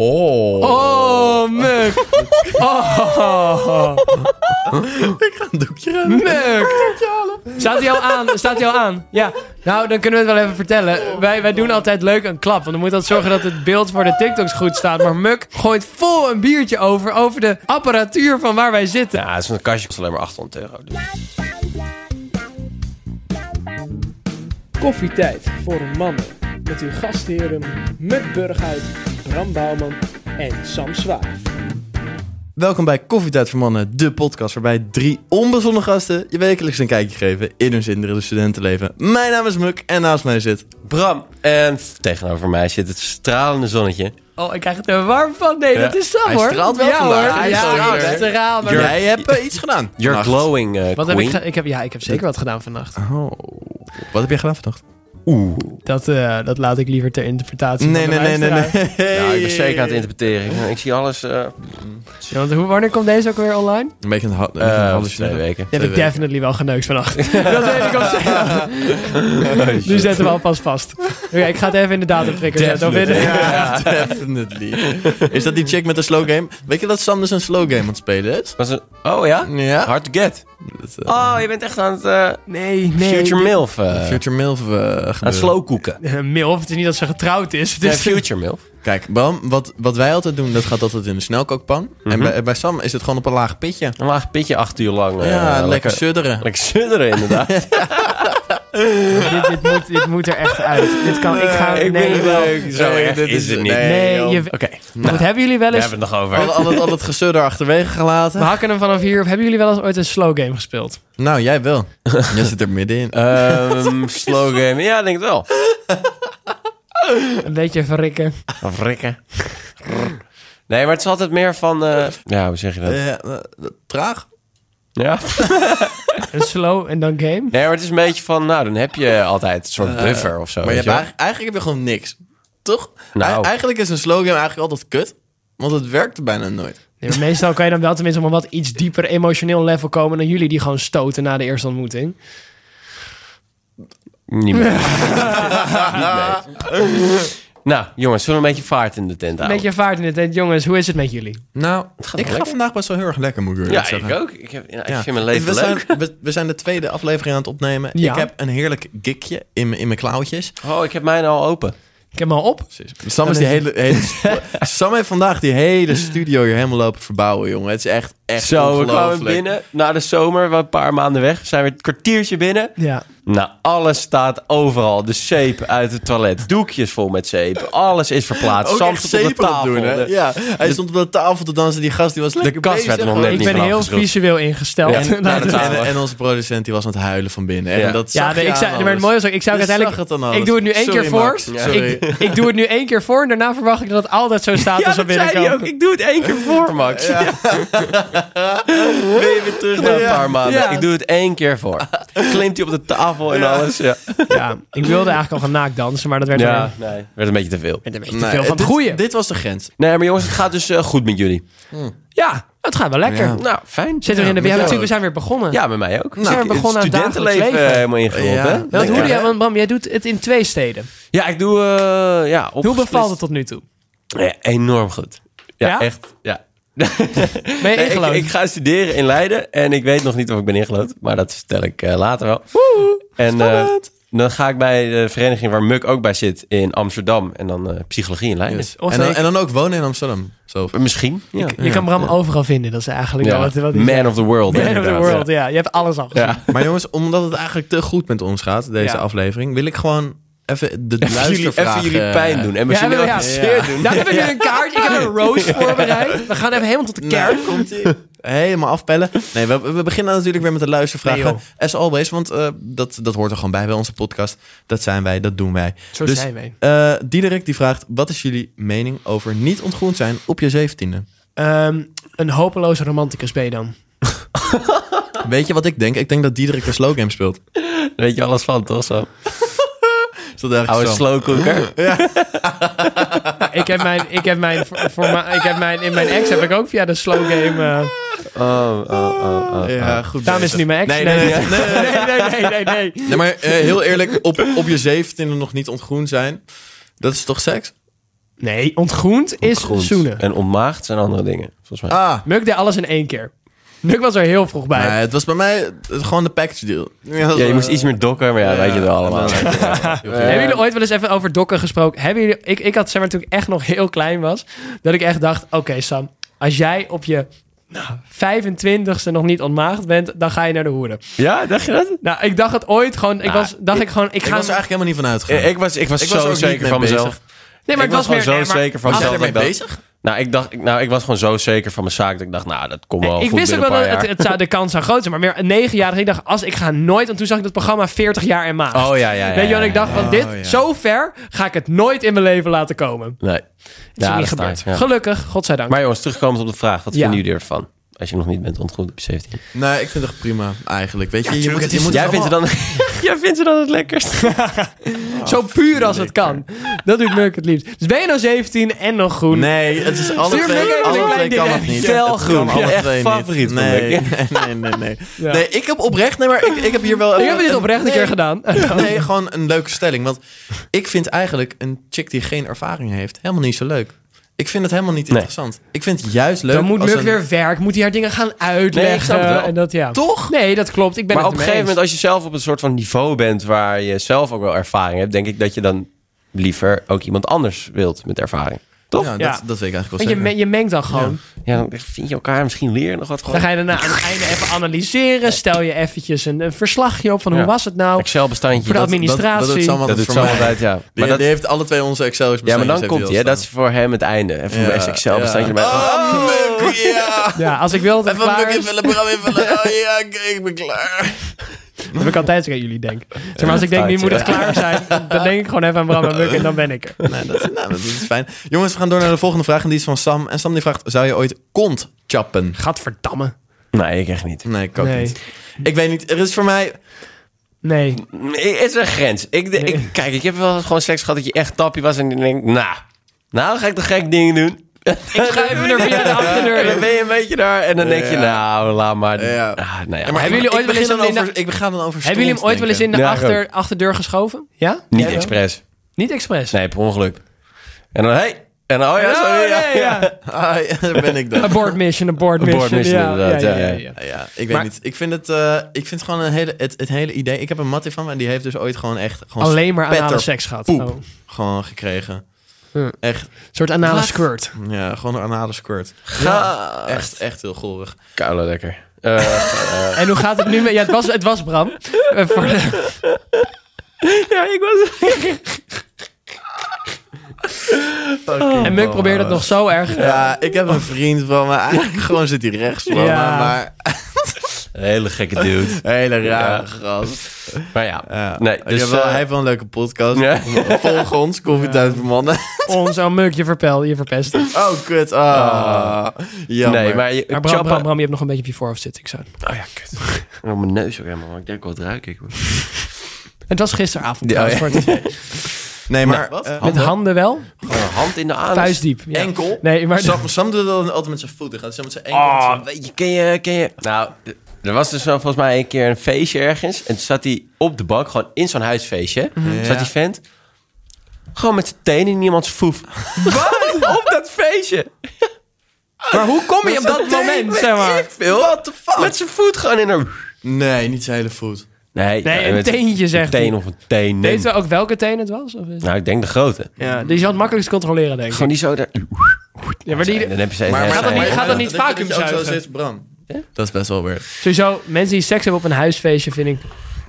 Oh. Oh, Muk. Oh, Ik ga een doekje rennen. Muk. Staat hij al aan? Staat hij al aan? Ja. Nou, dan kunnen we het wel even vertellen. Wij, wij doen altijd leuk een klap. Want dan moet dat zorgen dat het beeld voor de TikToks goed staat. Maar Muk gooit vol een biertje over. Over de apparatuur van waar wij zitten. Ja, het is een kastje kost alleen maar 800 euro. Dus. Koffietijd voor mannen. Met uw gastheren Muk Burghuis, Bram Bouwman en Sam Zwaar. Welkom bij Koffietijd voor Mannen, de podcast waarbij drie onbezonnen gasten je wekelijks een kijkje geven in hun zinderende studentenleven. Mijn naam is Muk en naast mij zit... Bram. En tegenover mij zit het stralende zonnetje. Oh, ik krijg het er warm van. Nee, Ja. dat is Sam Hij hoor. straalt wel ja, vandaag. Hoor. Hij ja, straalt, maar- Jij hebt eh, iets gedaan. You're vannacht. glowing, eh, Wat heb ik, ik heb, ja, ik heb zeker wat gedaan vannacht. Oh. Wat heb jij gedaan vannacht? Oeh. Dat, eh, dat laat ik liever ter interpretatie Nee, van de nee, nee, nee, nee. Ja, ik ben zeker aan het interpreteren. Ik, ik zie alles eh Ja, want hoe, wanneer komt deze ook weer online? Een beetje een, ha- een, een hallucineren. twee weken. Die heb ik definitely wel geneukt vannacht. dat weet ik op zich. Nu zetten we alvast vast. Oké, ik ga het even in de datumprikker zetten. Of in de- Ja, definitely. Is dat die chick met de slow game? Weet je dat Sam dus een slow game aan het spelen is? Was het, oh ja? Ja. Hard to get. Dat, Oh, je bent echt aan het uh, Nee, nee. Future MILF. Future MILF eh, aan het gebeuren. slowkoeken. Eh, Milf, het is niet dat ze getrouwd is. Het is Future MILF. Kijk, Bram, wat, wat wij altijd doen, dat gaat altijd in de snelkookpan. En bij, bij Sam is het gewoon op een laag pitje. Een laag pitje acht uur lang. eh, ja, lekker, lekker, sudderen. lekker sudderen inderdaad. dit, dit, moet, dit moet er echt uit. Dit kan, ik ga... ik nee, ben wel. leuk. Zo Nee, dit is is- het niet. nee. Nee, Oké, wat nou, hebben jullie wel we eens... hebben het nog over. Al, al, het, al het gesudder achterwege gelaten. We hakken hem vanaf hier. Of hebben jullie wel eens ooit een slow game gespeeld? Nou, jij wel. jij zit er middenin. Ehm slow game. Ja, ik denk het wel. Een beetje verrikken. Of rikken. Nee, maar het is altijd meer van... eh, ja, hoe zeg je dat? Eh, traag? Ja. Een slow en dan game. Nee, maar het is een beetje van... Nou, dan heb je altijd een soort buffer of zo. Eh, maar je weet hebt je wel. eigenlijk, eigenlijk heb je gewoon niks. Toch? Nou. Ei- Eigenlijk is een slow game eigenlijk altijd kut. Want het werkt bijna nooit. Nee, maar meestal kan je dan wel tenminste op een wat iets dieper emotioneel level komen dan jullie die gewoon stoten na de eerste ontmoeting. Niet meer. Niet meer. Nou, jongens, zullen we een beetje vaart in de tent Een houden? beetje vaart in de tent. Jongens, hoe is het met jullie? Nou, gaat ik ga lekker. vandaag best wel heel erg lekker, moet ik eerlijk Ja, zeggen. ik ook. Ik, heb, ja, ik Ja. vind mijn leven we leuk. Zijn, we, we zijn de tweede aflevering aan het opnemen. Ja. Ik heb een heerlijk gikje in, mijn- in mijn klauwtjes. Oh, ik heb mijn al open. Ik heb hem al op. Sam, is die hele, hele, Sam heeft vandaag die hele studio hier helemaal lopen verbouwen, jongen. Het is echt, echt Zo, we kwamen binnen na de zomer, we een paar maanden weg. Zijn we een kwartiertje binnen. Ja. Nou, alles staat overal. De zeep uit het toilet, doekjes vol met zeep. Alles is verplaatst. Ook Sam echt stond op de tafel. doen, hè? De- Ja, hij stond op de tafel te dansen. Die gast die was lekker kast bezig. werd nog hoor. net Ik niet ben heel geschroefd. visueel ingesteld. Ja. Nou, En, en onze producent die was aan het huilen van binnen. Ja. En dat Ja, zag nee, je ik zei, maar het mooie is ook, ik zou uiteindelijk... het alles. Ik doe het nu één Sorry, keer voor. Max. Ja. Sorry. Ik, ik doe het nu één keer voor en daarna verwacht ik dat het altijd zo staat Ja, als we dat zei hij binnenkomen. ook. Ik doe het één keer voor, Max. Ben je weer terug na een paar maanden? Ik doe het één keer voor. Klimt hij op de tafel en alles. Ja, Ja, ik wilde eigenlijk al gaan naakdansen, maar dat werd, ja weer- nee, werd een beetje te veel. werd een beetje Nee, te veel van het dit, goede. Dit was de grens. Nee, maar jongens, het gaat dus eh, goed met jullie. Ja, het gaat wel lekker. Ja. Nou, fijn. Zitten we, in de, we, hebben jou natuurlijk, we zijn weer begonnen. Ja, met mij ook. we zijn weer Nou, begonnen aan het Studentenleven leven. eh, helemaal ingerold, Ja. hè? Want, hoe Lekker, doe jij, hè? want Bram, jij doet het in twee steden. Ja, ik doe... eh ja, Hoe bevalt het tot nu toe? Ja, enorm goed. Ja, Ja? echt. Ja. Ben je Nee, ik, ik ga studeren in Leiden en ik weet nog niet of ik ben ingelood, maar dat vertel ik eh, later wel. en eh, dan ga ik bij de vereniging waar Muk ook bij zit in Amsterdam en dan eh, psychologie in Leiden. Yes. En, dan, en dan ook wonen in Amsterdam. Zo. Misschien. Ja. je kan Bram overal vinden. Dat is eigenlijk wel wat, wat Man zegt. of the world. Man of the world, ja. Je hebt alles al gezien. Ja. Maar jongens, omdat het eigenlijk te goed met ons gaat, deze Ja. aflevering, wil ik gewoon even de Even jullie, even jullie eh, pijn doen en misschien Ja, wel ja. Ja. doen. Daar hebben we nu een kaartje. Ik heb een roast voorbereid. We gaan even helemaal tot de kern. Nou, komt-ie. Helemaal afpellen. Nee, we, we beginnen natuurlijk weer met de luistervragen. Nee. As always, want eh, dat, dat hoort er gewoon bij bij onze podcast. Dat zijn wij, dat doen wij. Zo Dus, zijn wij. eh, Diederik die vraagt, wat is jullie mening over niet ontgroend zijn op je zeventiende? Ehm, een hopeloze romanticus ben je dan. Weet je wat ik denk? Ik denk dat Diederik een slow game speelt. Daar weet je alles van, toch zo? Is dat eigenlijk Oude zo? slowcooker. Nou, ik heb mijn, ik heb mijn, voor, ik heb mijn, in mijn ex heb ik ook via de slow game. eh Oh, oh, oh, oh. Ja, goed daarom is het nu mijn ex. Nee, nee, nee. nee, nee, nee, nee, nee. Nee, maar eh, heel eerlijk, op, op je zeventiende nog niet ontgroend zijn, dat is toch seks? Nee, ontgroend is Ontgroend. zoenen. En ontmaagd zijn andere dingen, volgens mij. Ah, Muk deed alles in één keer. Muk was er heel vroeg bij. nee, het was bij mij gewoon de package deal. ja, je moest iets meer dokken, maar ja, weet je wel allemaal. Hebben jullie ooit wel eens even over dokken gesproken? Hebben jullie, ik, ik had zeg maar toen ik echt nog heel klein was, dat ik echt dacht: oké, Sam, als jij op je nou, 25ste nog niet ontmaagd bent, dan ga je naar de hoeren. Ja, dacht je dat? Nou, ik dacht het ooit gewoon. Ik Nou, was, dacht ik, gewoon, ik Ik ga. was er eigenlijk helemaal niet van uitgegaan. Ik was, ik was Ik was zo zeker van mezelf. nee, maar ik het was was meer gewoon zo nee, maar- zeker van Was mezelf. ermee ik dacht- bezig? Nou ik, dacht, nou, ik was gewoon zo zeker van mijn zaak dat ik dacht, nou, dat komt wel ik goed wist ook wel dat het, het zou, de kans zou groot zijn, maar meer een negenjarige. Ik dacht, als ik ga nooit, want toen zag ik dat programma 40 jaar en maand. Oh ja, ja, ja. Weet je wat ja, ik dacht? ja, Van dit, Oh, ja. zo ver ga ik het nooit in mijn leven laten komen. Nee. Het is Ja, niet dat gebeurd. staat, ja. Gelukkig, godzijdank. Maar jongens, terugkomend op de vraag. Wat Ja. vinden jullie ervan? Als je nog niet bent ontgroend op je 17. Nee, ik vind het prima, eigenlijk. Weet je, je moet, het je moet Jij vindt, het dan, jij vindt het dan het lekkerst? Zo puur als het kan. Dat doet Muk het liefst. Dus ben je nou 17 en nog groen? Nee, het is alle Stuur twee, alle twee kan het niet. Fel groen. Ja, echt favoriet Nee, nee, nee, nee. Ja. Nee, ik heb oprecht, nee, maar ik, ik heb hier wel... Ik even heb dit een- oprecht een nee, keer gedaan. Nee, gewoon een leuke stelling. Want ik vind eigenlijk een chick die geen ervaring heeft helemaal niet zo leuk. Ik vind het helemaal niet Nee. interessant. Ik vind het juist leuk Dan moet als Muk een- weer werk, moet hij haar dingen gaan Nee, ik snap uitleggen. het wel. en dat, ja. Toch? Nee, dat klopt. Ik ben Maar het op een gegeven moment, als je zelf op een soort van niveau bent... waar je zelf ook wel ervaring hebt... denk ik dat je dan liever ook iemand anders wilt met ervaring. Toch? Ja, Ja, dat, Ja. dat weet ik eigenlijk wel Want je, zeker. je mengt dan gewoon. dan vind je elkaar misschien leren nog wat Dan gewoon. ga je daarna aan het einde even analyseren. Stel je eventjes een, een verslagje op van hoe Ja. was het nou. Excel-bestandje. Voor de dat, administratie. Dat, dat doet Sam dat altijd doet voor zo mij. altijd, ja. Die, Maar dat, die heeft alle twee onze Excel's ja, maar dan komt hij, Dat is voor hem het einde. Even staan. een Excel-bestandje erbij. Oh, Muk, ja. Ja, als ik wil dat Even klaar is, invullen, Bram invullen. Oh ja, ik ben klaar. dan heb ik altijd zo aan jullie denk. Zeg maar, als ik denk, nu moet het klaar zijn, dan denk ik gewoon even aan Bram en Muk en dan ben ik er. Nee, dat, nou, dat is fijn. Jongens, we gaan door naar de volgende vraag. En die is van Sam. En Sam die vraagt, zou je ooit kont chappen? Gadverdamme. Nee, ik echt niet. Nee, ik ook Nee. niet. Ik weet niet, er is voor mij... Nee. Het is een grens. Ik, ik, kijk, ik heb wel gewoon seks gehad dat je echt tappie was en je denkt, nou, nou ga ik de gek dingen doen. Ik ga even er via de achterdeur. dan ben je een beetje daar en dan denk je, nou, laat maar. Ja. Ah, nou ja, Ja, maar Hebben jullie ooit ik wel eens begin dan een- over, Ik ga dan over Hebben jullie hem ooit wel eens in de achter, achterdeur geschoven? Ja? Niet expres. Niet expres? Nee, per ongeluk. En dan, hey. En dan, oh ja, Oh, sorry. ja, ja, ja. Ah, ja, daar ben ik dan. Abort mission, abort mission. Abort mission, ja, inderdaad, ja, ja, ja, ja. ja. Ja, ja, ik weet Maar- niet. Ik vind het, eh, ik vind gewoon een hele, het, het hele idee... Ik heb een mattie van me en die heeft dus ooit gewoon echt... Gewoon Alleen maar anale seks gehad. poep Oh. Gewoon gekregen. Hm. Echt, soort anale Wat? squirt. ja, gewoon een anale squirt. Echt, echt heel gorig. Koude lekker. Eh, En hoe gaat het nu met... Ja, het was, het was Bram. Eh, voor de- ja, ik was... En Muk probeert het nog zo erg. Ja, ik heb een vriend van me. Eigenlijk gewoon zit hij rechts van Ja. me. Maar Een hele gekke dude. hele rare Ja. gast. Maar ja, Ja. nee, dus... wel, eh, hij heeft wel een leuke podcast. Ja. Volg ons, Koffietijd voor Mannen. Oh, zo Muk, je verpel, je verpest. Oh, kut. Ah, jammer. nee, maar je, Bram, Bram, Bram, je hebt nog een beetje op je voorhoofd zitten. Ik zou... Oh ja, kut. Oh, mijn neus ook helemaal. Ik denk, wat ruik ik? Het was gisteravond Ja, Nee, maar... wat? eh, Met handen wel, Gewoon een hand in de anus. vuistdiep. Ja. Enkel. Nee, maar... Sam, Sam doet dat altijd met zijn voeten. Gaat zo met zijn enkel. met Oh, zijn- weet je, ken je, ken je... Nou, er was dus zo volgens mij een keer een feestje ergens. En toen zat hij op de bank, gewoon in zo'n huisfeestje. Ja. Zat die vent gewoon met zijn tenen in iemands foef. Wat? op dat feestje. Maar hoe kom je op dat moment, zeg maar? veel. What the fuck? Met zijn voet gewoon in een... Nee, niet zijn hele voet. Nee, Nee, ja, een teentje, zegt Een teen of een teen. Weet je ook welke teen het was? Of is... Nou, ik denk de grote. Ja, die is wel het makkelijkst te controleren, denk ik. Gewoon die zo daar... Ja, maar die, Dan heb je ze Maar, maar, Gaat dat niet- maar- gaat dat niet vacuüm Bram. Dat is best wel weird. sowieso, mensen die seks hebben op een huisfeestje, vind ik...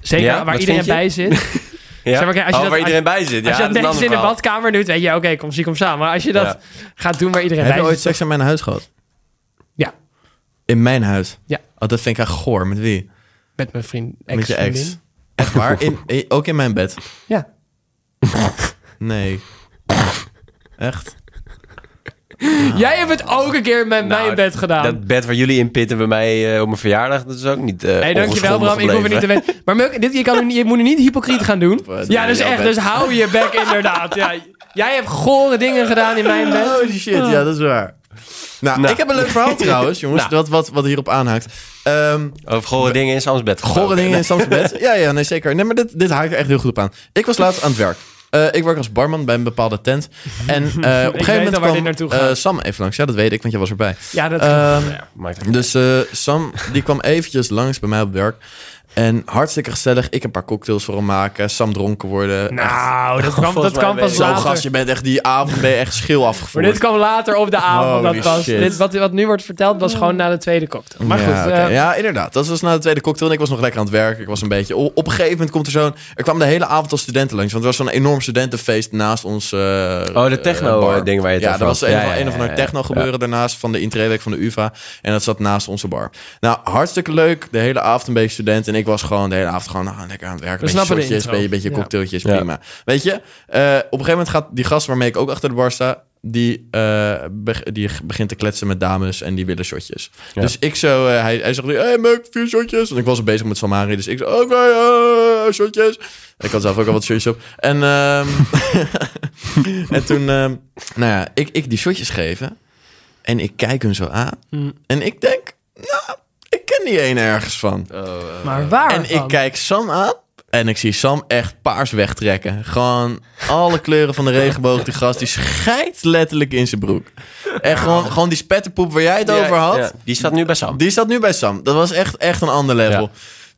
Zeker Ja, waar wat iedereen vind je? bij zit. Ja? Zeg maar, kijk, als je oh, dat- waar iedereen bij zit. Ja, als je dat dat is een netjes ander in de verhaal. badkamer doet, weet je, oké, kom zie, kom samen. Maar als je dat Ja. gaat doen waar iedereen Heb je bij ooit zit... seks in mijn huis gehad? Ja, In mijn huis? Ja. Oh, dat vind ik echt goor. Met wie? met mijn vriend, Met je ex. Echt waar? In, in- ook in mijn bed? Ja. Nee. Echt? Jij hebt het ook een keer met mij Nou, in bed gedaan. Dat bed waar jullie in pitten bij mij eh, op mijn verjaardag, dat is ook niet eh Nee, dankjewel Bram. Ik hoef het niet te weten. Maar Muk, dit, je, kan nu, je moet nu niet hypocriet gaan doen. Ja, dus echt. Dus hou je bek inderdaad. Ja, jij hebt gore dingen gedaan in mijn bed. Holy shit, ja, dat is waar. Nou, Nou. ik heb een leuk verhaal trouwens, jongens. Nou. Wat, wat, wat hierop aanhaakt. Ehm Over gore dingen in Sam's bed. Gore dingen in Sam's bed. Ja, ja, nee, zeker. Nee, maar dit, dit haakt er echt heel goed op aan. Ik was laatst aan het werk. Eh, ik werk als barman bij een bepaalde tent. En eh, op een gegeven moment kwam eh. Sam even langs. Ja, dat weet ik, want jij was erbij. Ja, dat Ehm, Ja, maakt het Dus eh, Sam, die kwam eventjes langs bij mij op werk. En hartstikke gezellig. Ik een paar cocktails voor hem maken. Sam dronken worden. Echt Nou, dat kan, dat kan pas ik Zo later. gast, je bent echt die avond ben je echt schil Maar afgevoerd. dit kwam later op de avond. Holy dat was, shit. dit, wat, wat nu wordt verteld was gewoon na de tweede cocktail. Maar ja, goed, eh, ja, inderdaad. Dat was na de tweede cocktail en ik was nog lekker aan het werken. Ik was een beetje... Op, een gegeven moment komt er zo'n... Er kwam de hele avond al studenten langs. Want er was zo'n enorm studentenfeest naast ons eh Oh, de techno, eh, waar je het Ja, over er was had. een, Ja, van- ja, een of ja, ander ja. techno gebeuren daarnaast van de intreeweek van de UvA. En dat zat naast onze bar. Nou, hartstikke leuk. De hele avond een beetje student. En ik was gewoon de hele avond gewoon nou, lekker aan het werken. We Beetje shotjes, intro. beetje, cocktailtjes, Ja. prima. Weet je, eh, op een gegeven moment gaat die gast waarmee ik ook achter de bar sta... Die, eh, die begint te kletsen met dames en die willen shotjes. Ja. Dus ik zo, eh, hij, hij zegt nu, hey Muk, vier shotjes. En ik was al bezig met Samari, dus ik zo, oké, eh, shotjes. Ik had zelf ook al wat shotjes op. En, ehm, en toen, ehm, nou ja, ik, ik die shotjes geven. En ik kijk hem zo aan. hm, En ik denk, nou, die ergens van. maar waar? En ik kijk Sam aan. En ik zie Sam echt paars wegtrekken. Gewoon alle kleuren van de regenboog. Die gast, die scheidt letterlijk in zijn broek. En gewoon, gewoon die spetterpoep waar jij het over had. Ja, die staat nu bij Sam. Die zat nu bij Sam. Dat was echt, echt een ander level.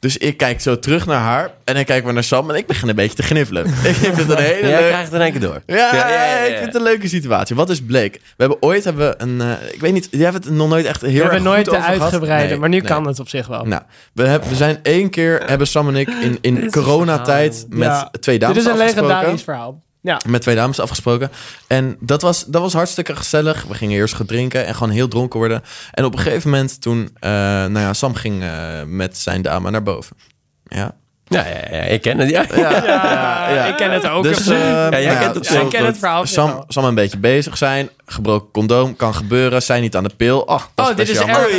Dus ik kijk zo terug naar haar. En dan kijken we naar Sam. En ik begin een beetje te gniffelen. ik vind het een hele Jij leuke... krijgt het in één keer door. Ja, Ja, ja, ja, ja. ik vind het een leuke situatie. Wat is bleek? We hebben ooit hebben we een... eh, ik weet niet, jij hebt het nog nooit echt heel We erg hebben nooit goed de uitgebreide, Nee, maar nu nee. kan het op zich wel. Nou, we, hebben, we zijn één keer, hebben Sam en ik in, in coronatijd met Ja. twee dames Dit is een legendarisch verhaal. Met twee dames afgesproken. En dat was, dat was hartstikke gezellig. We gingen eerst gaan drinken en gewoon heel dronken worden. En op een gegeven moment toen... eh, nou ja, Sam ging eh, met zijn dame naar boven. Ja. Ja, ja, ja, ik ken het. Ja. Ja, ik ken het ook. Dus, Dus, eh, jij nou kent het ja, zo ik ken goed. het verhaal. Sam, Sam een beetje bezig zijn. Gebroken condoom kan gebeuren. Zij niet aan de pil. Oh, dat Oh, dit is erg.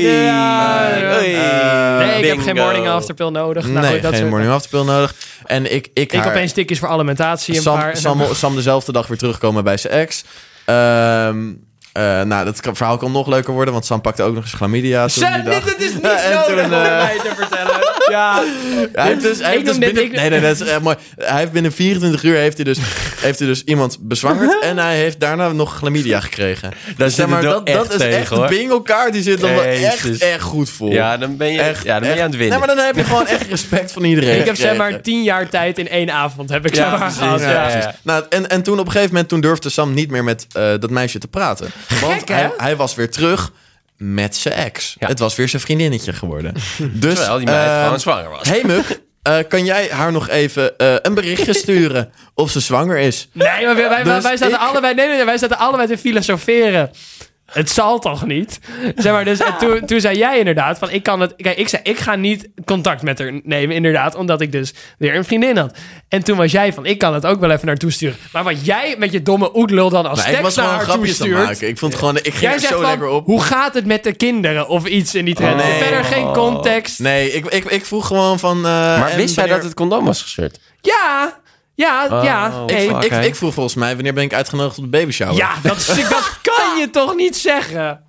Nee, ik heb geen Bingo. morning after pill nodig. Nou, nee, goed, dat geen morning after pill nodig. En ik, ik, Ik haar- opeens tikjes voor alimentatie. Een Sam, paar. Sam, Sam dezelfde dag weer terugkomen bij zijn ex. Ehm, eh, nou, dat verhaal kan nog leuker worden, want Sam pakte ook nog eens chlamydia dag. dit, het is niet nodig toen, om eh, mij te vertellen. Ja, Hij heeft dus, hij Ik heeft dus binnen, ik- nee, nee, dat is echt mooi. Hij heeft binnen 24 uur heeft hij dus, heeft hij dus iemand bezwangerd en hij heeft daarna nog chlamydia gekregen. Daar Dus zeg maar, dat, dat is tegen, echt hoor. de bingo kaart die zit dan wel echt, echt goed vol. Ja, dan ben je, Echt, ja, dan ben je echt. aan het winnen. Nee, maar dan heb je gewoon echt respect van iedereen. ik heb zeg maar gekregen. tien jaar tijd in één avond. Heb ik Ja, zeg maar gehad. Ja, Ja. ja, ja. Nou, en, en toen op een gegeven moment toen durfde Sam niet meer met eh, dat meisje te praten. Want Gek, hij, hij was weer terug met zijn ex. Ja. Het was weer zijn vriendinnetje geworden. dus, Terwijl die meid ehm, gewoon zwanger was. Hey Muk, eh, kan jij haar nog even eh, een berichtje sturen of ze zwanger is? Nee, maar wij, wij, Dus wij zaten ik- allebei, nee, nee, nee, wij zaten allebei te filosoferen. Het zal toch niet? Zeg maar, dus en toen, toen zei jij inderdaad van ik kan het. Kijk, ik zei ik ga niet contact met haar nemen, inderdaad, omdat ik dus weer een vriendin had. En toen was jij van ik kan het ook wel even naartoe sturen. Maar wat jij met je domme oetlul dan als ik was tekst naar gewoon haar het toestuurt. maken. Ik vond gewoon, ik ging Jij er zegt zo van, lekker op. hoe gaat het met de kinderen? Of iets in die trend. Oh, nee. Verder geen context. Nee, ik, ik, ik vroeg gewoon van... eh, maar wist jij wanneer- dat het condoom was gescheurd? Ja, ja, Oh, ja. Ik, Oké. ik vroeg volgens mij, wanneer ben ik uitgenodigd op de baby shower? Ja, dat, is- dat kan je toch niet zeggen?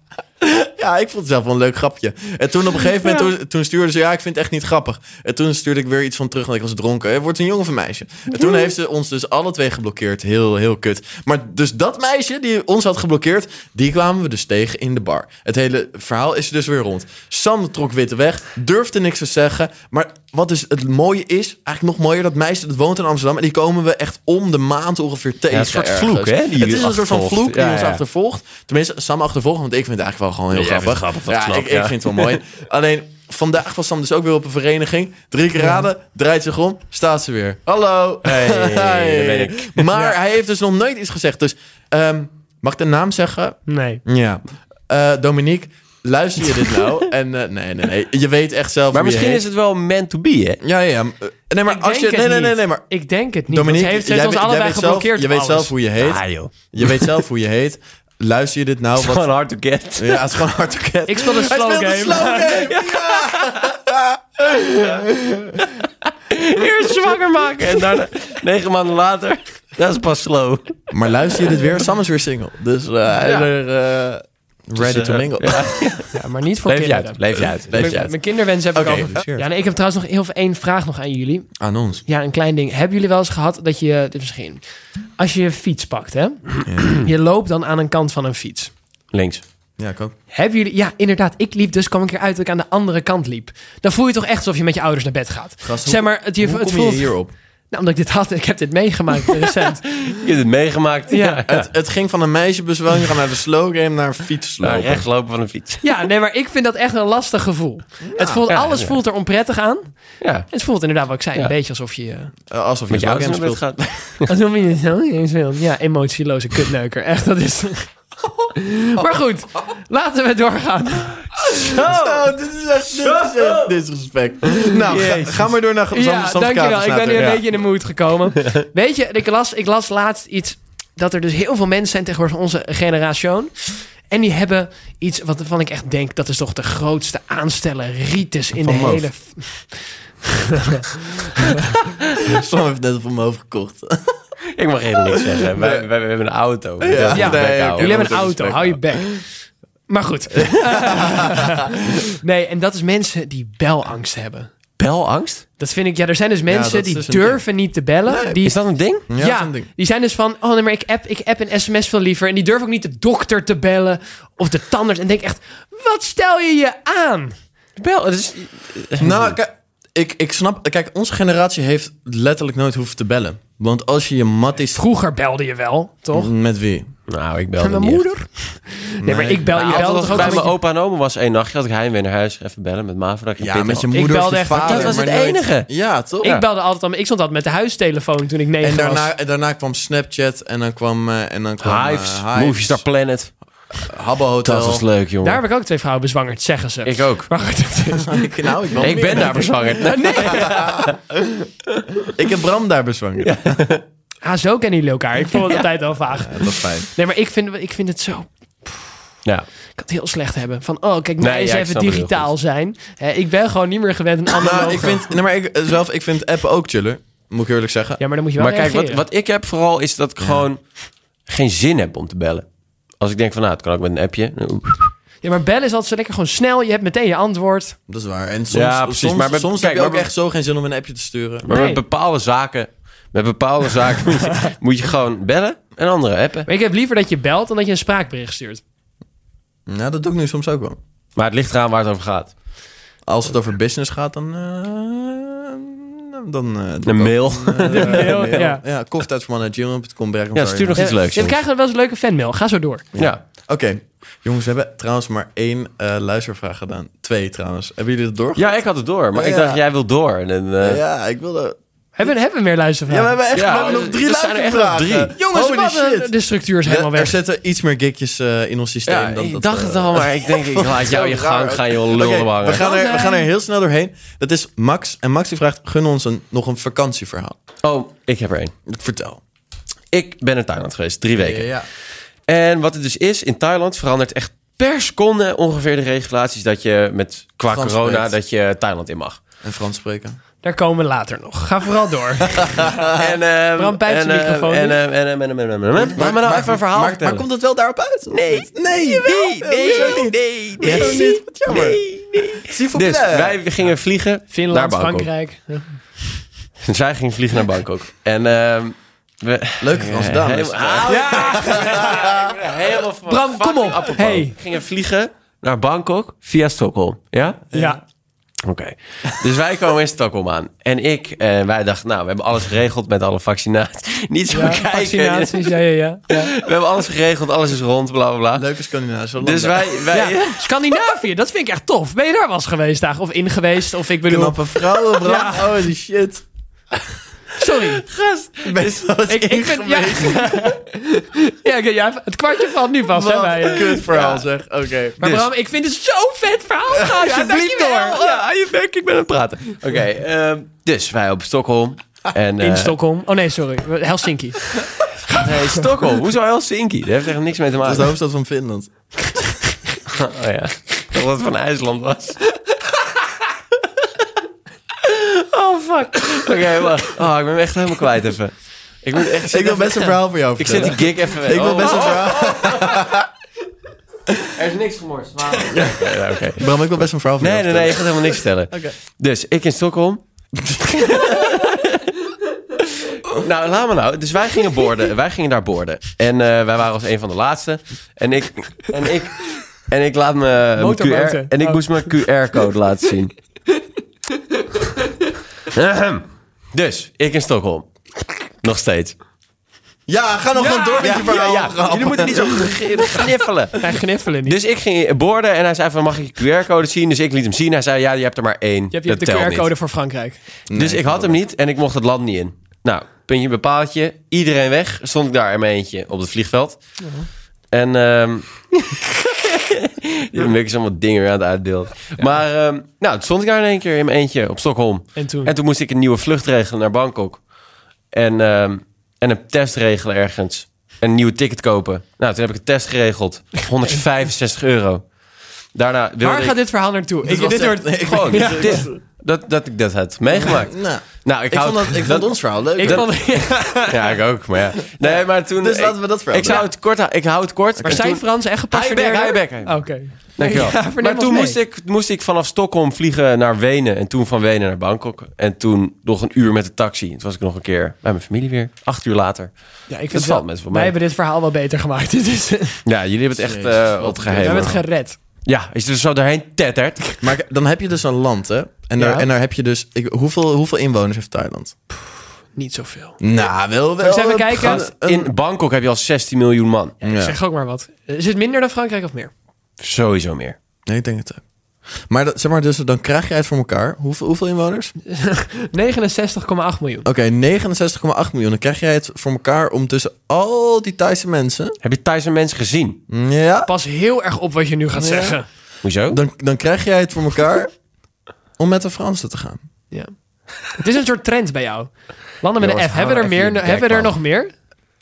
Ja, ik vond het zelf wel een leuk grapje. En toen op een gegeven moment, toen, toen stuurde ze... Ja, ik vind het echt niet grappig. En toen stuurde ik weer iets van terug, want ik was dronken. Het wordt een jongen of een meisje. En toen heeft ze ons dus alle twee geblokkeerd. Heel, heel kut. Maar dus dat meisje die ons had geblokkeerd... die kwamen we dus tegen in de bar. Het hele verhaal is dus weer rond. Sam trok witte weg, durfde niks te zeggen. Maar wat dus het mooie is, eigenlijk nog mooier... dat meisje dat woont in Amsterdam... en die komen we echt om de maand ongeveer tegen. een soort ergens. vloek, hè, die het is een soort van vloek die ons achtervolgt. Tenminste, Sam achtervolgt, want ik vind het eigenlijk wel gewoon heel Ja, jij vindt grappig. het grappig, dat ja, snap ik, ik, vind het wel mooi. Alleen, vandaag was Sam dus ook weer op een vereniging. Drie keer raden, draait zich om, staat ze weer. Hallo. Hey, ben ik. Maar hij heeft dus nog nooit iets gezegd. Dus, ehm, mag ik de naam zeggen? Nee. Ja. Eh, Dominique, luister je dit nou? en eh, nee, nee, nee. Je weet echt zelf Maar misschien heet. is het wel meant to be, hè? Ja, ja, ja. Eh, Nee, maar Ik als je... Nee, nee, nee, nee, maar... Ik denk het niet. Dominique, heeft, ze heeft jij, ons allebei geblokkeerd. je weet alles. zelf hoe je heet. Joh. Je weet zelf hoe je heet. Luister je dit nou? Het is Wat... gewoon hard to get. Ja, het is gewoon hard to get. Ik speel Hij slow speelt game. de slow game. Ja. Eerst zwanger maken en daarna negen maanden later. Dat is pas slow. Maar luister je dit weer? Sam is weer single. Dus eh, hij is er, eh, Ready Dus, to eh, mingle. ja. Ja, maar niet voor Leef je kinderen. uit, leef je uit, leef je Mijn, uit. mijn kinderwens heb ik Oké, over. gefeliciteerd. Ja, nee, ik heb trouwens nog heel veel één vraag nog aan jullie. Aan ons. Ja, een klein ding. Hebben jullie wel eens gehad dat je, dit is misschien, als je je fiets pakt, hè? Je loopt dan aan een kant van een fiets. Links. Ja, ik ook. Hebben jullie, ja, inderdaad. Ik liep dus, kwam een keer uit dat ik aan de andere kant liep. Dan voel je toch echt alsof je met je ouders naar bed gaat. Gast, zeg maar, het, je, Hoe het kom voelt. je hierop? Nou, omdat ik dit had, ik heb dit meegemaakt recent. Je hebt het meegemaakt. Ja. Het, het ging van een meisjebezwangeren gaan naar de slow game naar een fiets Nou, lopen. rechts lopen van een fiets. Ja, nee, maar ik vind dat echt een lastig gevoel. het voelt, ja, alles ja. voelt er onprettig aan. Ja. Het voelt inderdaad, wat ik zei, Ja. een beetje alsof je... eh, Eh, Alsof je slow ouders game speelt. gaat. Alsof je niet eens wilt. Ja, emotieloze kutneuker. Echt, dat is... maar goed, laten we doorgaan. Oh, dit is echt, dit is echt disrespect. Nou, ga, Jezus. ga maar door naar Sam- Ja, Sam dankjewel. Ik ben nu een Ja. beetje in de mood gekomen. Weet je, ik las, ik las laatst iets... dat er dus heel veel mensen zijn tegenwoordig van onze generatie... en die hebben iets wat waarvan ik echt denk... dat is toch de grootste aansteller ritus in Van de Moof. hele... Sam heeft net op mijn hoofd gekocht. Ik mag helemaal niks zeggen. Wij, wij, wij hebben een auto. Ja, Ja, nee. Jullie hebben een auto, hou je bek. Maar goed. nee, en dat is mensen die belangst hebben. Belangst? Dat vind ik, ja, er zijn dus mensen die dus een durven niet te bellen. Nee, die, Is dat een ding? Ja, ja, dat is een ding. die zijn dus van, oh nee, maar ik app, ik app en sms veel liever. En die durven ook niet de dokter te bellen of de tandarts. En denk echt, wat stel je je aan? Bel, het is... Nou, kijk, ik, ik snap... Kijk, onze generatie heeft letterlijk nooit hoeven te bellen. Want als je je matties... Vroeger belde je wel, toch? Met wie? Nou, ik bel Met mijn moeder? Nee, maar ik bel, je Nou, belde als toch ook bij mijn je- opa en oma was één nachtje, had ik heimwee naar huis. Even bellen met ma, voordat ik Ja, met je moeder belde je echt met- vader. Dat was het enige. Ja, toch? Ik belde altijd, al- ik stond altijd met de huistelefoon toen ik negen En was. daarna, en daarna kwam Snapchat en dan kwam, eh, en dan kwam Hives, eh, Hives, Movie Star Planet. Habbo Hotel. Dat was leuk, jongen. Daar heb ik ook twee vrouwen bezwangerd, zeggen ze. Ik ook. Maar goed, het is- ik, nou, ik, ben daar bezwangerd. Nee. Ik heb Bram daar bezwangerd. Ja. ah, zo kennen jullie elkaar. Ik vond het altijd al vaag. dat is fijn. Nee, maar ik vind, ik vind het zo... Ja. Ik kan het heel slecht hebben. Van, oh, kijk, mij Nee, eens ja, even digitaal zijn. Hè, ik ben gewoon niet meer gewend een ander Nou, ik vind, nee, maar ik, eh, zelf, ik vind appen ook chiller. Moet ik eerlijk zeggen. Ja, maar dan moet je wel Maar kijk, wat, wat ik heb vooral is dat ik gewoon geen zin heb om te bellen. Als ik denk van, nou, het kan ook met een appje. Ja, maar bellen is altijd zo lekker gewoon snel. Je hebt meteen je antwoord. Dat is waar. En soms, Ja, precies. soms, Maar met- soms kijk, heb je ook maar- echt zo geen zin om een appje te sturen. Maar Nee. met bepaalde zaken, met bepaalde zaken moet, je, moet je gewoon bellen en andere appen. Maar ik heb liever dat je belt dan dat je een spraakbericht stuurt. Nou, dat doe ik nu soms ook wel. Maar het ligt eraan waar het over gaat. Als het over business gaat, dan... eh, dan eh, ook mail. een, eh, mail, mail. ja. Ja, koffietijdvermannen.gmail.com. Ja, stuur nog iets Ja, leuks. ja, we krijgen wel eens een leuke fanmail. Ga zo door. Ja. Oké. Jongens, we hebben trouwens maar één eh, luistervraag gedaan. Twee trouwens. Hebben jullie dat door? ja, ik had het door. Maar ik Ja. dacht, jij wil door. En, eh, ja, ik wilde... Hebben, we- hebben we meer Ja, luistervragen? we hebben echt Ja, we hebben nog drie er zijn er echt nog luistervragen. drie. Jongens, Holy een- shit. de structuur is helemaal er weg. zitten iets meer gigjes eh, in ons systeem. ja, dan ik dat, dacht eh, het al, maar ik denk, ik laat jou je gang gaan, joh, lul Oké, de wangen. we, gaan er, we gaan er heel snel doorheen. Dat is Max. En Max die vraagt, gun ons een, nog een vakantieverhaal. Oh, ik heb er één. Vertel. Ik ben in Thailand geweest, drie weken. Ja. En wat het dus is, in Thailand verandert echt per seconde ongeveer de regulaties dat je met qua Frans corona spreekt. dat je Thailand in mag. En Frans spreken. Daar komen we later nog. Ga vooral door. en, ehm, Bram pijpt zijn en, ehm, microfoon En, ehm, en, en, en, en, Laat me nou even een verhaal maar, vertellen. maar komt het wel daarop uit? Nee. Nee. Nee, nee, nee, nee, niet? Wat jammer. nee, nee. Dus wij gingen vliegen Finland, naar Bangkok. Frankrijk. Zij gingen vliegen naar Bangkok. En ehm we... Leuke Franse dames. Helemaal, ja, helemaal Bram, kom op. Hey. We gingen vliegen naar Bangkok via Stockholm. Ja? Ja. Oké. Dus wij komen in Stockholm aan. En ik, eh, wij dachten, nou, we hebben alles geregeld met alle vaccinaties. Niet zo Ja, kijken. vaccinaties, ja, ja, ja. ja. We hebben alles geregeld, alles is rond, bla bla bla. Leuke Scandinavische landen. Dus wij, wij Ja, Scandinavië, dat vind ik echt tof. Ben je daar wel eens geweest daar? Of in geweest? Of ik bedoel... Knappe vrouwen, Bram. Ja. Holy shit. Sorry. gast. Ben je wel eens Ik, ik vind... Ja, ja, ja, het kwartje valt nu vast. Hè, Wat bij, een je. kut verhaal Ja. zeg. Oké. maar Dus- Bram, ik vind het zo'n vet verhaal. Ga alsjeblieft dankjewel. door. Ja, aan je bek, ik ben aan het praten. Oké, ehm, dus wij op Stockholm. En, In eh, Stockholm. Oh nee, sorry. Helsinki. Nee, Stockholm. Hoezo Helsinki? Daar heeft echt niks mee te Dat is maken. de hoofdstad van Finland. Oh ja. Dat het van IJsland was. Oh, fuck. Oké, wacht. Oh, ik ben me echt helemaal kwijt even. Ik, moet echt, Ik wil best een verhaal voor jou Ik zet vertellen. die gig even weg. Ik wil Oh, best een oh. verhaal. Er is niks gemorst. ja, oké. Bram, ik wil best een verhaal van Nee, jou nee, nee, je gaat helemaal niks vertellen. Oké. Dus ik in Stockholm. nou, laat me nou. Dus wij gingen boorden. Wij gingen daar boorden. En eh, wij waren als een van de laatste. En ik... En ik en ik laat me. QR, en ik Oh. moest mijn QR-code laten zien. Ahem. dus, ik in Stockholm. Nog steeds. Ja, ga nog gewoon door met je verhaal. grap. Jullie moeten niet zo gniffelen. Hij gniffelen niet. Dus ik ging borden en hij zei van, mag ik je QR-code zien? Dus ik liet hem zien. Hij zei, ja, je hebt er maar één. je hebt, je hebt de. QR-code voor Frankrijk. dus ik had hem niet en ik mocht het land niet in. Nou, puntje bepaaltje. Iedereen weg. Stond ik daar in mijn eentje op het vliegveld. En je is allemaal dingen weer aan het uitdelen. Maar ehm, nou, toen stond ik daar in één keer in mijn eentje op Stockholm. En toen? En toen moest ik een nieuwe vlucht regelen naar Bangkok. En, ehm, en een test regelen ergens. En een nieuwe ticket kopen. Nou, toen heb ik een test geregeld. 165 euro. Daarna Waar ik gaat dit verhaal naartoe? Ik, was dit echt- wordt... nee, ik- gewoon Ja. dit, dat, dat ik dat had meegemaakt. Nou, Nou, ik, ik, vond, dat, ik vond ons verhaal leuk. Ik Dat- vond, Ja, ik ook, maar ja. Nee, maar toen... dus ik, laten we dat verhaal ik zou het kort houden. Ik hou het kort. maar zijn toen- Frans echt Hij gepassioneerd? back, hij back, hij Oké. Dankjewel. Ja, maar toen moest ik, moest ik vanaf Stockholm vliegen naar Wenen. En toen van Wenen naar Bangkok. En toen nog een uur met de taxi. Toen was ik nog een keer bij mijn familie weer. Acht uur later. Ja, ik vind Dat wel, valt mensen wij hebben dit verhaal wel beter gemaakt. Dit is, we Ja, jullie hebben het echt Jezus, eh wat geheim. hebben het gered. Ja, als je er zo doorheen tettert. Maar dan heb je dus een land, hè? En daar, Ja. en daar heb je dus... Ik, hoeveel, hoeveel inwoners heeft Thailand? Niet zoveel. Nou, wel wel. Eens even kijken. In Bangkok heb je al 16 miljoen man. Ja. Zeg ook maar wat. Is het minder dan Frankrijk of meer? Sowieso meer. Nee, ik denk het ook. Maar, dat, zeg maar dus, dan krijg je het voor elkaar. Hoeveel, hoeveel inwoners? 69,8 miljoen. Oké, 69,8 miljoen. Dan krijg jij het voor elkaar om tussen al die Thaise mensen... Heb je Thaise mensen gezien? Ja, Pas heel erg op wat je nu gaat Ja. zeggen. Hoezo? dan, dan krijg jij het voor elkaar om met de Fransen te gaan. Ja. Het is een soort trend bij jou. Landen met een F. Hebben we er, meer, hebben we er nog meer?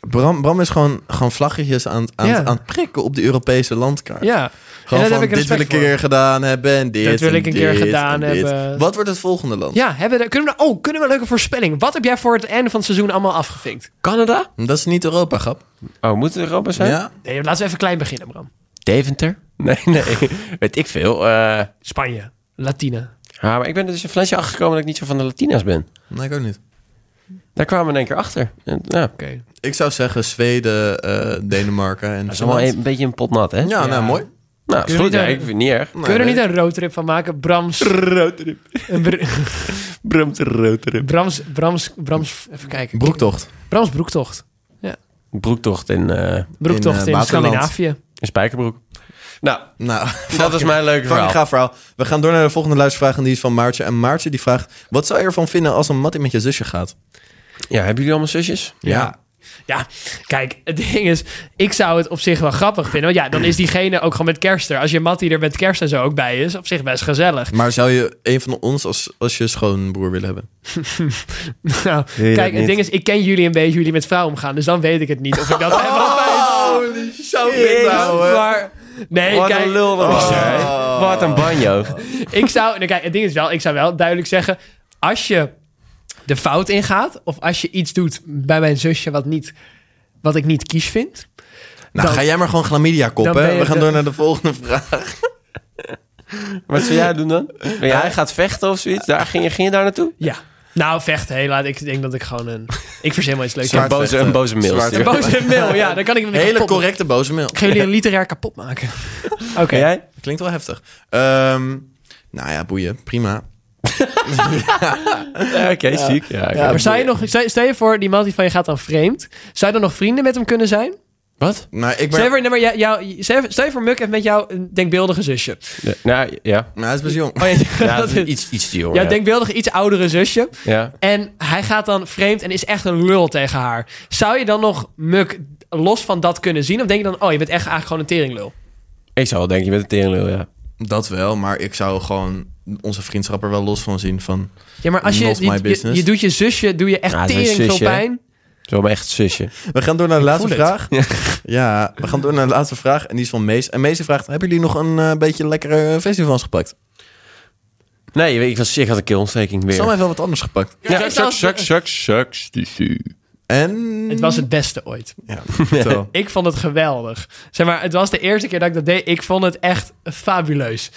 Bram, Bram is gewoon, gewoon vlaggetjes aan, het- aan, Ja. aan het prikken op de Europese landkaart. Ja. Gewoon en daar van, heb ik dit wil ik een keer gedaan hebben en dit Dat wil ik een keer gedaan hebben. Wat wordt het volgende land? Ja, hebben we kunnen, we, oh, kunnen we een leuke voorspelling? Wat heb jij voor het einde van het seizoen allemaal afgevinkt? Canada? Dat is niet Europa, grap. Oh, moet het Europa zijn? Ja? Nee, laten we even klein beginnen, Bram. Deventer? Nee, nee. Weet ik veel. Eh, Spanje. Latina. ja, maar ik ben er dus een flesje achtergekomen dat ik niet zo van de Latina's ben. Nee, ik ook niet. Daar kwamen we in één keer achter. En, ja, dat Oké. Ik zou zeggen Zweden, eh, Denemarken en is allemaal een, een beetje een pot nat, hè? Ja, Ja. nou mooi. Nou, is goed. Ja, niet, ik vind het niet erg. Nee, Kunnen we niet nee. een roadtrip van maken? Brams... Roadtrip. br- Brams roadtrip. Brams... Brams... Brams... Even kijken. Broektocht. Brams broektocht. Broektocht in, eh Broektocht In, eh. Scandinavië. in Spijkerbroek. Nou, Nou, dat is mijn leuke verhaal. gaaf verhaal. We gaan door naar de volgende luistervraag en die is van Maartje. En Maartje die vraagt, wat zou je ervan vinden als een mattie met je zusje gaat? Ja, hebben jullie allemaal zusjes? Ja. Ja, kijk, het ding is, ik zou het op zich wel grappig vinden. Want ja, dan is diegene ook gewoon met kerst er. Als je Mattie er met kerst en zo ook bij is, op zich best gezellig. Maar zou je een van ons als, als je schoonbroer willen hebben? Nou, kijk, het ding is, ik ken jullie een beetje, jullie met vrouwen omgaan. Dus dan weet ik het niet of ik dat heb. Holy Maar, nee, Wat kijk, een lul dat was jij. Oh. Wat een banjo. ik zou, nou, kijk, het ding is wel, ik zou wel duidelijk zeggen, als je de fout ingaat, of als je iets doet bij mijn zusje wat, niet, wat ik niet kies vind, Nou, Dan- ga jij maar gewoon chlamydia dan koppen. We gaan de- door naar de volgende vraag. Wat zou jij doen dan? Ben jij gaat vechten of zoiets? Daar, ging, je, ging je daar naartoe? ja. Nou, vechten, helaas. Ik denk dat ik gewoon een... Ik verzin wel iets leuks. Een boze, een boze mail. Een boze mail, ja, dan kan ik weer Hele kapot correcte boze mail. Ik ga jullie een literair kapot maken. Oké. Jij? Klinkt wel heftig. Ehm, nou ja, boeien. Prima. Ja, Oké, ziek. Ja. Ja. Maar zou je nog, stel je voor, die man die van je gaat dan vreemd. Zou je dan nog vrienden met hem kunnen zijn? Wat? Nou, ik Stel je voor, nee, maar jou, jou, stel je- voor Muk heeft met jou een denkbeeldige zusje. Ja, Nou, ja. Nou, hij is best jong. Oh, ja, Ja, dat is iets, iets te jong. ja. denkbeeldige iets oudere zusje. Ja. En hij gaat dan vreemd en is echt een lul tegen haar. Zou je dan nog Muk los van dat kunnen zien? Of denk je dan, oh, je bent echt eigenlijk gewoon een teringlul? Ik zou wel denken, je bent een terenlul, ja. Dat wel, maar ik zou gewoon onze vriendschap er wel los van zien. Van, Ja, maar als je, je, je, business. je doet je zusje, doe je echt Ja, tering veel pijn. Zo mijn echt zusje. we gaan door naar de laatste vraag. Ja. we gaan door naar de laatste vraag. En die is van Mees. En Mees vraagt, hebben jullie nog een eh, beetje lekkere festivals gepakt? Nee, ik, was, ik had een keelontsteking weer. Sam heeft wel wat anders gepakt. Ja, zou- sucks, sucks, sucks, sucks. En En... Het was het beste ooit. Ja. Ik vond het geweldig. Zeg maar, het was de eerste keer dat ik dat deed. Ik vond het echt fabuleus.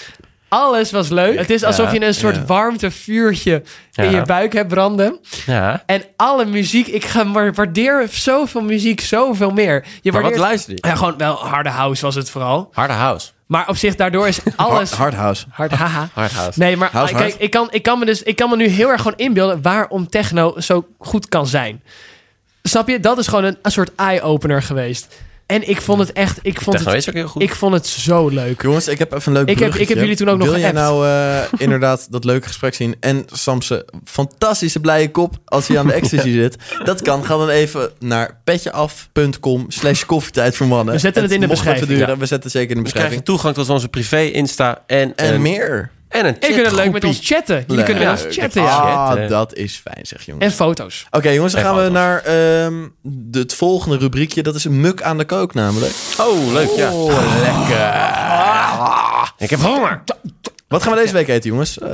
Alles was leuk. Het is alsof Ja, je een soort ja. warmtevuurtje in Ja. je buik hebt branden. Ja. En alle muziek, ik waardeer zoveel muziek, zoveel meer. Je Maar wat luister je? Ja, gewoon wel harde house was het vooral. Harde house. Maar op zich, daardoor is alles... Hard house. Hard, haha. Hard house. Nee, maar House kijk, hard. ik kan, ik, kan me dus, ik kan me nu heel erg gewoon inbeelden waarom techno zo goed kan zijn. Snap je? Dat is gewoon een, een soort eye-opener geweest. En ik vond het echt... Ik vond Techno het, is ook heel goed. ik vond het zo leuk. Jongens, ik heb even een leuk Ik heb- ik heb jullie toen ook nog Wil jij geappt. nou eh, inderdaad dat leuke gesprek zien en Samse fantastische blije kop als hij aan de ecstasy zit? Dat kan. Ga dan even naar petjeaf.com slash koffietijd voor mannen. We zetten het in de beschrijving. duren. We zetten het zeker in de We krijgen beschrijving. toegang tot onze privé Insta en, En een, meer. En een En je kunt het leuk met ons chatten. Jullie Leuk. kunnen met Ja, ons chatten, ja. Ah, dat is fijn zeg jongens. En foto's. Oké jongens, dan En gaan we naar ehm, de- het volgende rubriekje. Dat is een muk aan de kook namelijk. Oh, leuk, ja. Ik heb honger. Wat gaan we deze week eten jongens? Eh,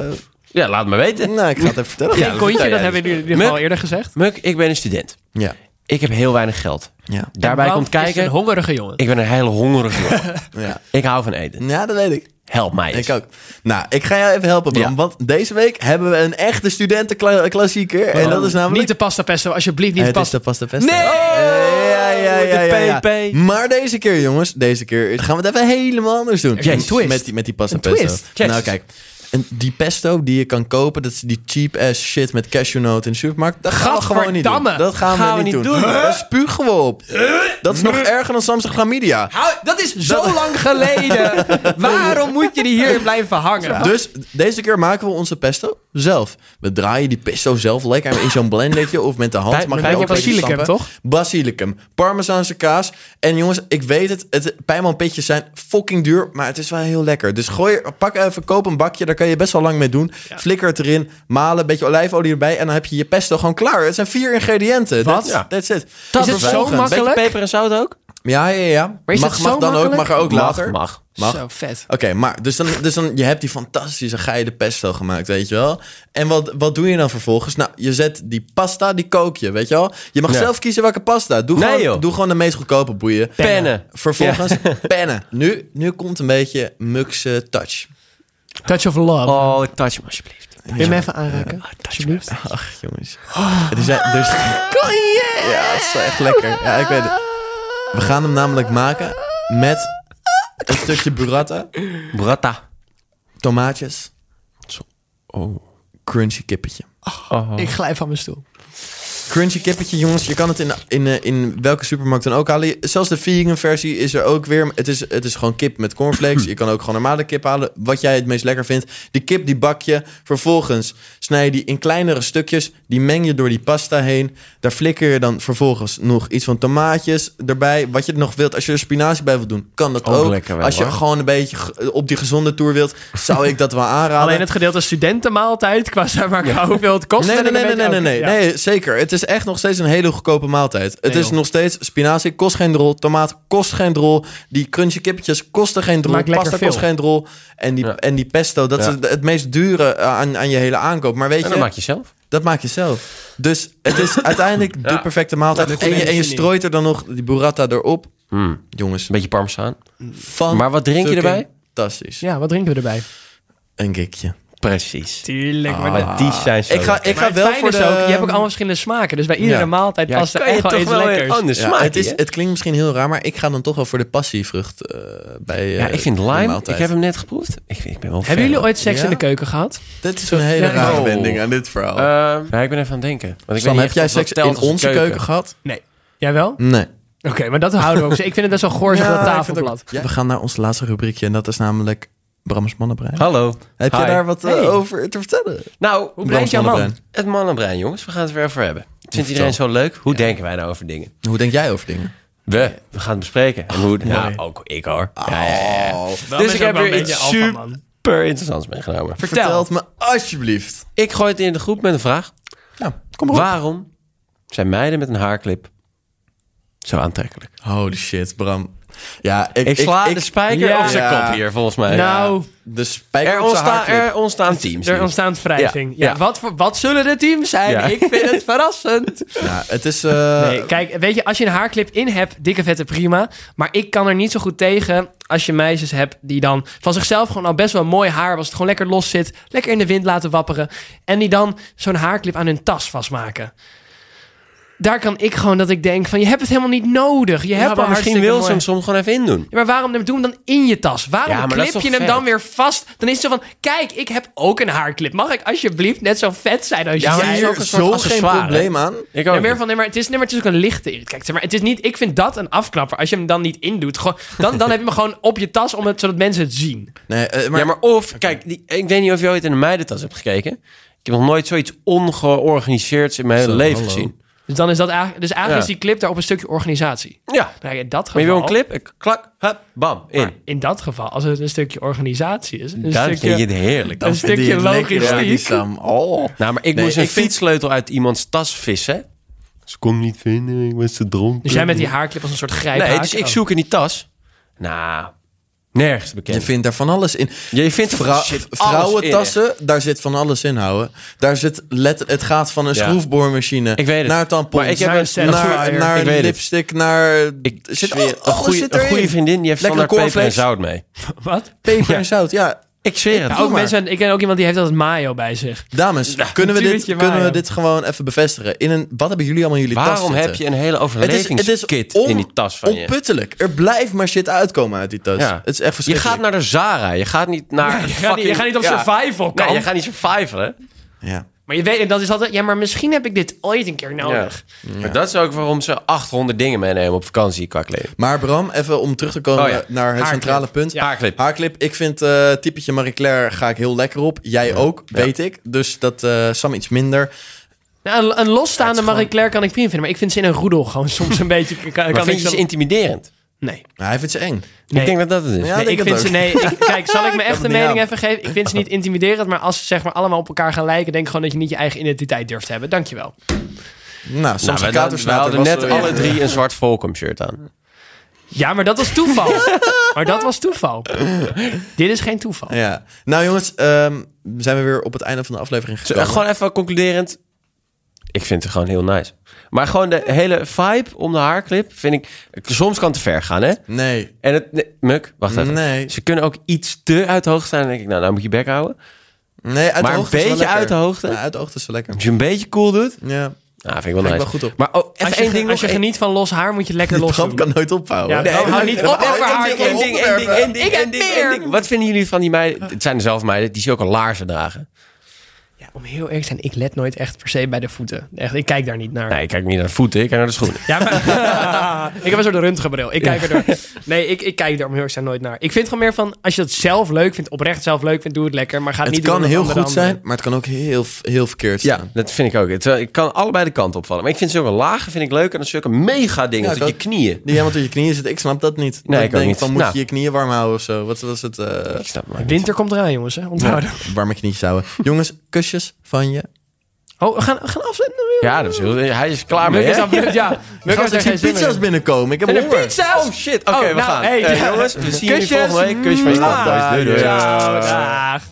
Ja, laat me weten. nou, ik ga het even vertellen. Ja, Geen kontje, vertel dat hebben dus. jullie al Muk. eerder gezegd. Muk, ik ben een student. Ja. Ik heb heel weinig geld. Ja. Daarbij komt kijken, een hongerige jongen. ik ben een hele hongerige jongen. Ja. Ik hou van eten. ja, dat weet ik. Help mij eens. Ik ook. Nou, ik ga jou even helpen, Bram. Ja. Want deze week hebben we een echte studentenklassieker. En dat is namelijk... Niet de pasta pesto, alsjeblieft niet de het is pasta. de pasta pesto. Nee! Ja, ja, ja, ja, ja. PP. Maar deze keer, jongens, deze keer gaan we het even helemaal anders doen. Een twist. Met die, met die pasta Een pesto. twist. Yes. Nou, kijk. En die pesto die je kan kopen, dat is die cheap ass shit met cashewnoten in de supermarkt. Dat gaan we gewoon niet doen. Dat gaan, Gaan we we niet doen. doen. Daar spugen we op. Dat is nog erger dan Samsung chlamydia. Hou- dat is zo lang geleden. Waarom moet je die hier blijven hangen? Dus deze keer maken we onze pesto zelf. We draaien die pesto zelf lekker in zo'n blendertje of met de hand. Bij- Mag je ook basilicum, stampen. toch? Basilicum. Parmezaanse kaas. En jongens, ik weet het. het pijnmanpitjes zijn fucking duur, maar het is wel heel lekker. Dus gooi, pak even, koop een bakje. Daar kan je best wel lang mee doen. Flikker het erin, malen, een beetje olijfolie erbij. En dan heb je je pesto gewoon klaar. Het zijn vier ingrediënten. Wat? That's, it. Dat is Vervolgens- zo makkelijk. Beetje peper en zout ook? Ja, ja, ja. Maar is mag, mag dan ook, mag er ook later. Mag. Mag. Zo vet. Oké, maar dus dan, dus dan, je hebt die fantastische geile pesto gemaakt, weet je wel. En wat, wat doe je dan vervolgens? Nou, je zet die pasta, die kook je, weet je wel. Je mag Ja. zelf kiezen welke pasta. Doe, Nee, gewoon, joh. doe gewoon de meest goedkope boeien. Pennen. Vervolgens pennen. Nu, nu komt een beetje Mukse touch. Touch of love. Oh, touch me alsjeblieft. Wil je me even aanraken? Alsjeblieft. Ach, jongens. Het is, dus, ja, het is wel echt lekker. Ja, ik weet het. We gaan hem namelijk maken met een stukje burrata, Burrata. tomaatjes, Oh. crunchy kippetje. oh. Ik glijf van mijn stoel. Crunchy kippetje, jongens. Je kan het in, in, eh, in welke supermarkt dan ook halen. Zelfs de vegan versie is er ook weer. Het is, het is gewoon kip met cornflakes. Je kan ook gewoon normale kip halen. Wat jij het meest lekker vindt. Die kip, die bak je. Vervolgens snij je die in kleinere stukjes. Die meng je door die pasta heen. Daar flikker je dan vervolgens nog iets van tomaatjes erbij. Wat je nog wilt. Als je er spinazie bij wilt doen, kan dat Ook ook. lekker wel, Als je hoor. gewoon een beetje op die gezonde tour wilt, zou ik dat wel aanraden. Alleen het gedeelte studentenmaaltijd, qua zeg maar hoeveel het kost. Nee, nee, nee, nee, nee, nee, Oké, ja. nee, zeker. Het is echt nog steeds een hele goedkope maaltijd. Het Nee, is joh. nog steeds spinazie, kost geen drol. Tomaat kost geen drol. Die crunchy kippetjes kosten geen drol. Pasta kost geen drol. En die, Ja. en die pesto, dat Ja. is het, meest dure aan, aan je hele aankoop. Maar weet En je, dat maak je zelf. dat maak je zelf. Dus het is uiteindelijk de perfecte maaltijd. En je, is en je strooit er dan nog die burrata erop. Hmm. Jongens, Een beetje parmezaan. van Maar wat drink je erbij? Fantastisch. Ja, wat drinken we erbij? Een gikje. Precies. Tuurlijk. Ah. maar Maar die zijn zo Ik ga, lekker. ik ga wel voor de... ook, je hebt ook allemaal verschillende smaken. Dus bij iedere Ja. maaltijd Ja, past er kan je echt wel toch iets wel lekkers. een ander Ja, smaak, het, is, het klinkt misschien heel raar, maar ik ga dan toch wel voor de passievrucht eh bij eh, Ja, ik vind de lime. Ik heb hem net geproefd. Ik, ik ben wel fan. Hebben jullie ooit seks Ja? in de keuken gehad? Dit is een hele Ja, rare oh. wending aan dit verhaal. Ehm, ja, ik ben even aan het denken. Want ik weet heb niet jij echt of dat seks telt in als onze keuken, gehad? Nee. Jij wel? Nee. Oké, maar dat houden we ook. Ik vind het best wel goor Ja, op dat ik vind het tafelblad. ook- We gaan naar ons laatste rubriekje en dat is namelijk Brams Mannenbrein. Hallo. Heb je daar wat eh, Hey. over te vertellen? Nou, Hoe breed jouw man? Het mannenbrein, jongens. We gaan het er weer over hebben. Vindt iedereen zo leuk? Hoe denken wij nou over dingen? Hoe denk jij over dingen? We. We gaan het bespreken. En hoe, mooi. ook ik hoor. Ja, ja, ja, Dus ik heb weer iets super interessants meegenomen. Vertel. Vertel het me alsjeblieft. Ik gooi het in de groep met een vraag. Nou, kom maar op. Waarom zijn meiden met een haarclip zo aantrekkelijk? Holy shit, Bram. Ja, ik, Ik sla ik- de spijker Ja. op zijn kop hier, volgens mij. Nou, de spijker er, ontstaan, er ontstaan teams. er nu. ontstaat wrijving. Ja. Ja. Wat, voor, wat zullen de teams zijn? Ja. Ik vind het verrassend. Ja, het is... eh, Nee, kijk, weet je, als je een haarclip in hebt, dikke vette prima. Maar ik kan er niet zo goed tegen als je meisjes hebt die dan van zichzelf gewoon al best wel mooi haar, als het gewoon lekker los zit, lekker in de wind laten wapperen. En die dan zo'n haarclip aan hun tas vastmaken. Daar kan ik gewoon dat ik denk van, je hebt het helemaal niet nodig. Je Ja, hebt maar al misschien wil ze hem soms gewoon even indoen. Ja, maar waarom doen hem dan in je tas? Waarom Ja, is clip je hem dan weer vast? Dan is het zo van, kijk, ik heb ook een haarclip. Mag ik alsjeblieft net zo vet zijn als Ja, jij? hier- hier ook geen probleem aan. Ik Ja, ook. meer van, nee, maar het is, nee, maar het is ook een lichte. Kijk, zeg maar, het is niet, ik vind dat een afknapper. Als je hem dan niet indoet, gewoon, dan, dan heb je hem gewoon op je tas, om het, zodat mensen het zien. Nee, eh, maar, ja, maar of, kijk, die, ik weet niet of je ooit in een meidentas hebt gekeken. Ik heb nog nooit zoiets ongeorganiseerds in mijn hele Zo, leven hallo. gezien. Dus dan is dat eigenlijk, dus eigenlijk Ja. is die clip daar op een stukje organisatie. Ja, Nou, in dat geval, maar je wil een clip, ik, klak, hup, bam, in. maar in dat geval, als het een stukje organisatie is, een stukje, vind je het heerlijk. een stukje logistiek. ja, Sam. Oh. Nou, maar ik Nee, moest een ik vind- fietssleutel uit iemands tas vissen. Ze kon niet vinden, ik was te dronken. Dus jij met die haarclip als een soort grijphaak. Nee, dus ik Oh. zoek in die tas. Nou, nergens bekend. Je vindt daar van alles in. Je vindt er Vrou- shit, alles vrouwentassen, daar zit van alles in, houden. Daar zit let, het gaat van een Ja. schroefboormachine Ik weet het. naar tampons, Maar ik heb Naar een, naar, naar Ik weet het. lipstick, naar ik zit een, goede, vriendin die heeft Lekker standaard peper en zout mee. Wat? Peper Ja. en zout, ja. Ik zweer het. Ja, ook maar. mensen, ik ken ook iemand die heeft altijd mayo bij zich. Dames, kunnen, we dit, kunnen we dit gewoon even bevestigen? In een, wat hebben jullie allemaal in jullie tas Waarom zitten? heb je een hele Het is, het overlevingskit is on- in die tas van je? onputtelijk. Er blijft maar shit uitkomen uit die tas. Ja. Het is echt Je verschrikkelijk. gaat naar de Zara. Je gaat niet naar. je, gaat niet, fucking- je gaat niet op Ja. survival kamp. Nee, je gaat niet survivalen. Ja. Maar je weet, en dat is altijd, ja, maar misschien heb ik dit ooit een keer nodig. Maar dat is ook waarom ze 800 dingen meenemen op vakantie qua kleding. Maar Bram, even om terug te komen Oh ja. naar het centrale punt. Ja. Haarclip. Haarclip, ik vind eh typetje Marie Claire ga ik heel lekker op. Jij ook, weet ik. Dus dat eh Sam iets minder. Nou, een, een losstaande Marie Claire kan ik prima vinden, maar ik vind ze in een roedel gewoon soms een beetje... Kan, kan Maar ik vind je zo- ze intimiderend? Nee. Nou, hij vindt ze eng. nee. Ik denk dat dat het is. Ja, Nee, denk ik vind ze, nee, ik, kijk, zal ik mijn echte mening even geven? Ik vind ze niet intimiderend, maar als ze zeg maar allemaal op elkaar gaan lijken, denk ik gewoon dat je niet je eigen identiteit durft te hebben. Dankjewel. Nou, soms Nou, kater we hadden net alle drie een zwart Volcom shirt aan. Ja, maar dat was toeval. maar dat was toeval. Dit is geen toeval. Ja. Nou jongens, ehm, zijn we weer op het einde van de aflevering Zo, gekomen. gewoon even concluderend. Ik vind het gewoon heel nice. Maar gewoon de hele vibe om de haarclip vind ik... Soms kan het te ver gaan, hè? Nee. En het... Nee, Muk, wacht even. Nee. Ze kunnen ook iets te uit de hoogte staan. Dan denk ik, nou, nou moet je bek houden. Nee, uit Maar de een hoogte is wel beetje lekker. uit de hoogte? Ja, uit de hoogte is wel lekker. Als je een beetje cool doet... Ja. Nou, vind ik wel ik nice. wel goed op. Maar oh, even Als je, één ding als je nog. geniet van los haar, moet je lekker los doen. kan nooit ophouden. Ja, Nee, hou niet op over haar. ding, één ding, één ding, één ding, Ik heb één ding, één meer. ding. Wat vinden jullie van die meiden? Het zijn dezelfde meiden die ze ook al laarzen dragen. Ja, om heel eerlijk te zijn, ik let nooit echt per se bij de voeten. Echt, ik kijk daar niet naar. Nee, ik kijk niet naar de voeten, ik kijk naar de schoenen. Ja, maar, ik heb een soort röntgenbril. Ik kijk er door. Nee, ik, ik kijk er om heel erg zijn nooit naar. Ik vind gewoon meer van, als je dat zelf leuk vindt, oprecht zelf leuk vindt, doe het lekker. Maar ga het Het niet kan heel goed zijn, maar het kan ook heel, heel verkeerd Ja, zijn. dat vind ik ook. Het, eh, ik kan allebei de kant opvallen. Maar ik vind zulke lagen vind ik leuk en dan zulke mega dingen Ja, tot je knieën. Die helemaal tot je knieën zit, ik snap dat niet. Nee, Dat ik ook denk niet. Van, moet Nou. je je knieën warm houden of zo? Wat was het? eh Ik snap het maar. Winter komt eraan, jongens. Hè? Onthouden. warme knietjes houden. Jongens, kusjes van je. Oh, we gaan, we gaan afzetten. Ja, dat is heel, hij is klaar mee. Is abrupt, ja. Gast, ik zie zin pizza's meer. binnenkomen. Ik heb En de honger. pizza's! Oh shit, oké, Oh, we nou, gaan. hey, ja. jongens, we zien jullie Kusjes. volgende week. Kusje van je Mwah. Doei, doei. Ciao, dag.